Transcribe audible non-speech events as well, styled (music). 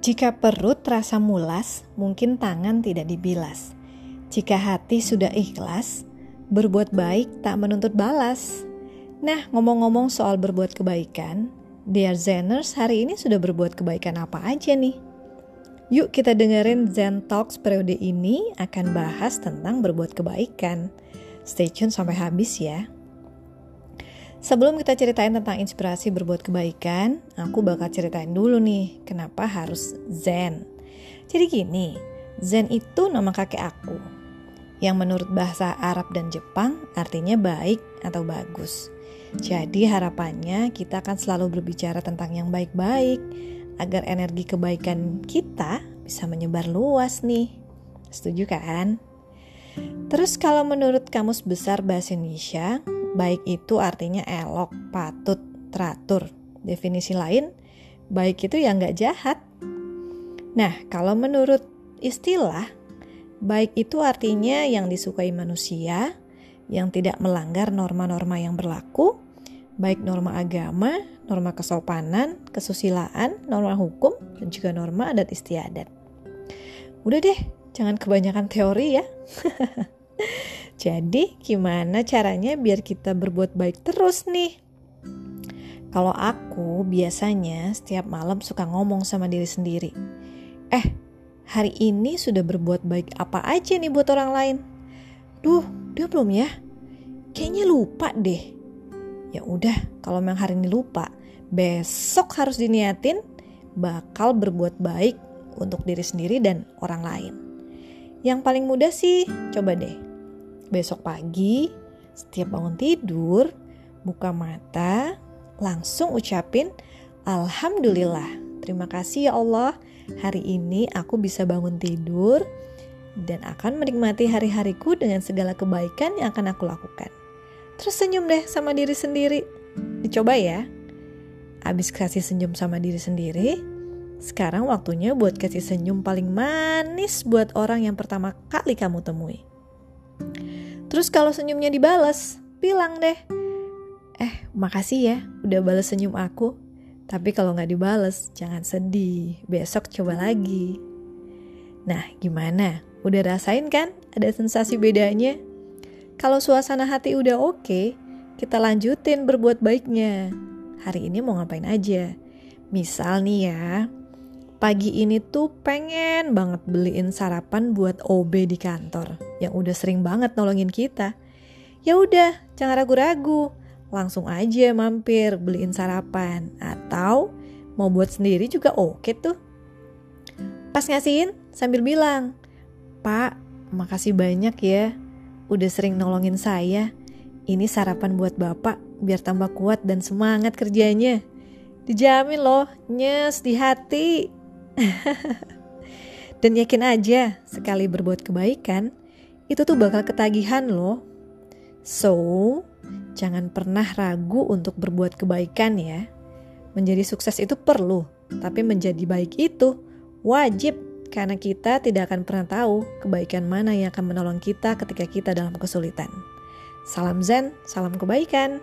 Jika perut terasa mulas, mungkin tangan tidak dibilas. Jika hati sudah ikhlas, berbuat baik tak menuntut balas. Nah, ngomong-ngomong soal berbuat kebaikan, Dear Zeners hari ini sudah berbuat kebaikan apa aja nih? Yuk kita dengerin Zen Talks periode ini akan bahas tentang berbuat kebaikan. Stay tune sampai habis ya. Sebelum kita ceritain tentang inspirasi berbuat kebaikan, aku bakal ceritain dulu nih kenapa harus Zen. Jadi gini, Zen itu nama kakek aku, yang menurut bahasa Arab dan Jepang artinya baik atau bagus. Jadi harapannya kita akan selalu berbicara tentang yang baik-baik, agar energi kebaikan kita bisa menyebar luas nih. Setuju kan? Terus kalau menurut Kamus Besar Bahasa Indonesia, Baik itu artinya elok, patut, teratur. Definisi lain, baik itu yang nggak jahat. Nah, kalau menurut istilah, baik itu artinya yang disukai manusia, yang tidak melanggar norma-norma yang berlaku, baik norma agama, norma kesopanan, kesusilaan, norma hukum, dan juga norma adat istiadat. Udah deh, jangan kebanyakan teori ya. (laughs) Jadi, gimana caranya biar kita berbuat baik terus nih? Kalau aku biasanya setiap malam suka ngomong sama diri sendiri. Eh, hari ini sudah berbuat baik apa aja nih buat orang lain? Duh, dia belum ya? Kayaknya lupa deh. Ya udah, kalau memang hari ini lupa, besok harus diniatin bakal berbuat baik untuk diri sendiri dan orang lain. Yang paling mudah sih, coba deh Besok pagi, setiap bangun tidur, buka mata, langsung ucapin Alhamdulillah. Terima kasih ya Allah, hari ini aku bisa bangun tidur dan akan menikmati hari-hariku dengan segala kebaikan yang akan aku lakukan. Terus senyum deh sama diri sendiri. Dicoba ya. Abis kasih senyum sama diri sendiri, sekarang waktunya buat kasih senyum paling manis buat orang yang pertama kali kamu temui. Terus kalau senyumnya dibales, bilang deh, eh makasih ya udah balas senyum aku. Tapi kalau nggak dibales, jangan sedih. Besok coba lagi. Nah, gimana? Udah rasain kan? Ada sensasi bedanya? Kalau suasana hati udah oke, kita lanjutin berbuat baiknya. Hari ini mau ngapain aja? Misal nih ya, pagi ini tuh pengen banget beliin sarapan buat OB di kantor yang udah sering banget nolongin kita. Ya udah, jangan ragu-ragu. Langsung aja mampir beliin sarapan atau mau buat sendiri juga oke tuh. Pas ngasihin sambil bilang, "Pak, makasih banyak ya udah sering nolongin saya. Ini sarapan buat Bapak biar tambah kuat dan semangat kerjanya." Dijamin loh, nyes di hati. (laughs) Dan yakin aja, sekali berbuat kebaikan, itu tuh bakal ketagihan loh. So, jangan pernah ragu untuk berbuat kebaikan ya. Menjadi sukses itu perlu, tapi menjadi baik itu wajib karena kita tidak akan pernah tahu kebaikan mana yang akan menolong kita ketika kita dalam kesulitan. Salam Zen, salam kebaikan.